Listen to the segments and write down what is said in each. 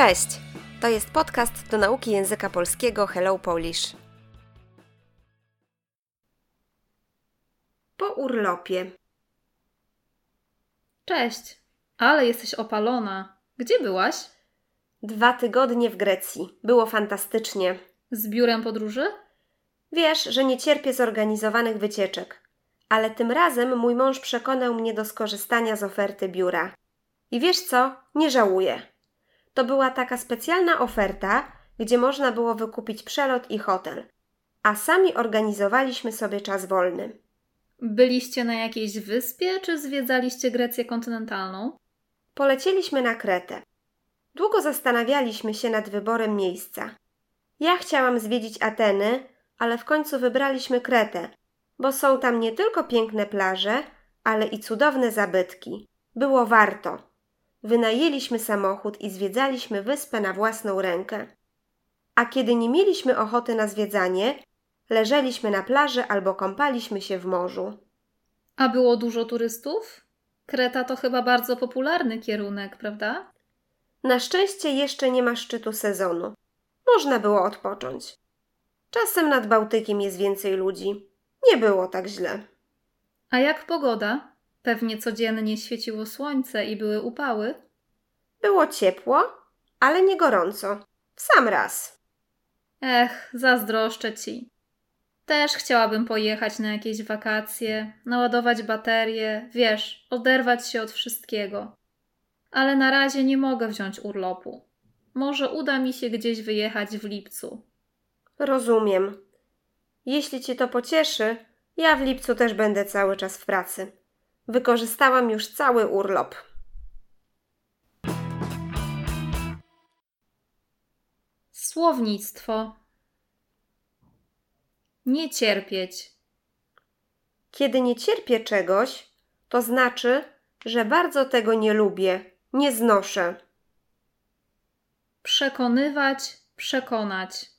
Cześć! To jest podcast do nauki języka polskiego Hello Polish. Po urlopie. Cześć, ale jesteś opalona. Gdzie byłaś? Dwa tygodnie w Grecji. Było fantastycznie. Z biurem podróży? Wiesz, że nie cierpię zorganizowanych wycieczek, ale tym razem mój mąż przekonał mnie do skorzystania z oferty biura. I wiesz co? Nie żałuję. To była taka specjalna oferta, gdzie można było wykupić przelot i hotel, a sami organizowaliśmy sobie czas wolny. Byliście na jakiejś wyspie, czy zwiedzaliście Grecję kontynentalną? Polecieliśmy na Kretę. Długo zastanawialiśmy się nad wyborem miejsca. Ja chciałam zwiedzić Ateny, ale w końcu wybraliśmy Kretę, bo są tam nie tylko piękne plaże, ale i cudowne zabytki. Było warto. Wynajęliśmy samochód i zwiedzaliśmy wyspę na własną rękę. A kiedy nie mieliśmy ochoty na zwiedzanie, leżeliśmy na plaży albo kąpaliśmy się w morzu. A było dużo turystów? Kreta to chyba bardzo popularny kierunek, prawda? Na szczęście jeszcze nie ma szczytu sezonu. Można było odpocząć. Czasem nad Bałtykiem jest więcej ludzi. Nie było tak źle. A jak pogoda? Pewnie codziennie świeciło słońce i były upały. Było ciepło, ale nie gorąco. W sam raz. Ech, zazdroszczę ci. Też chciałabym pojechać na jakieś wakacje, naładować baterie, wiesz, oderwać się od wszystkiego. Ale na razie nie mogę wziąć urlopu. Może uda mi się gdzieś wyjechać w lipcu. Rozumiem. Jeśli cię to pocieszy, ja w lipcu też będę cały czas w pracy. Wykorzystałam już cały urlop. Słownictwo. Nie cierpieć. Kiedy nie cierpię czegoś, to znaczy, że bardzo tego nie lubię, nie znoszę. Przekonywać, przekonać.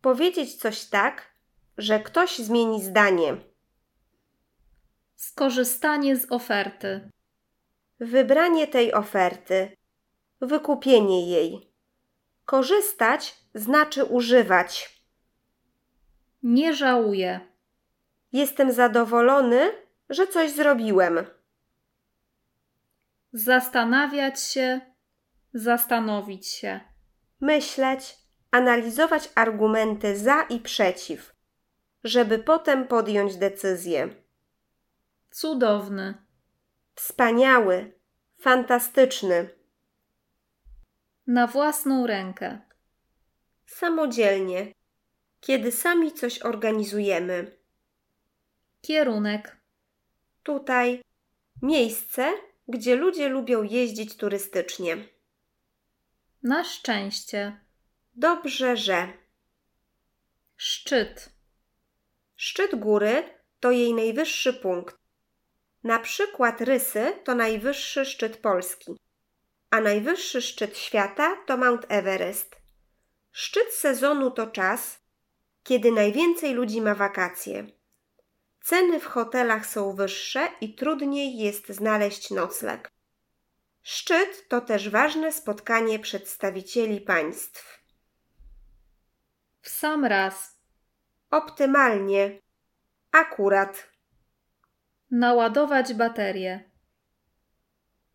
Powiedzieć coś tak, że ktoś zmieni zdanie. Skorzystanie z oferty. Wybranie tej oferty. Wykupienie jej. Korzystać znaczy używać. Nie żałuję. Jestem zadowolony, że coś zrobiłem. Zastanawiać się, zastanowić się. Myśleć, analizować argumenty za i przeciw, żeby potem podjąć decyzję. Cudowny. Wspaniały, fantastyczny. Na własną rękę. Samodzielnie, kiedy sami coś organizujemy. Kierunek. Tutaj miejsce, gdzie ludzie lubią jeździć turystycznie. Na szczęście. Dobrze, że Szczyt. szczyt góry to jej najwyższy punkt. Na przykład Rysy to najwyższy szczyt Polski, a najwyższy szczyt świata to Mount Everest. Szczyt sezonu to czas, kiedy najwięcej ludzi ma wakacje. Ceny w hotelach są wyższe i trudniej jest znaleźć nocleg. Szczyt to też ważne spotkanie przedstawicieli państw. W sam raz. Optymalnie. Akurat. Naładować baterię.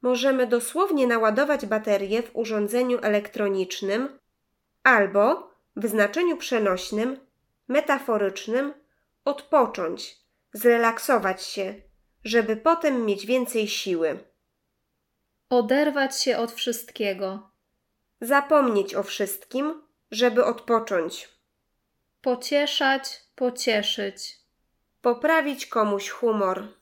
Możemy dosłownie naładować baterię w urządzeniu elektronicznym albo w znaczeniu przenośnym, metaforycznym odpocząć, zrelaksować się, żeby potem mieć więcej siły. Oderwać się od wszystkiego. Zapomnieć o wszystkim, żeby odpocząć. Pocieszać, pocieszyć. Poprawić komuś humor.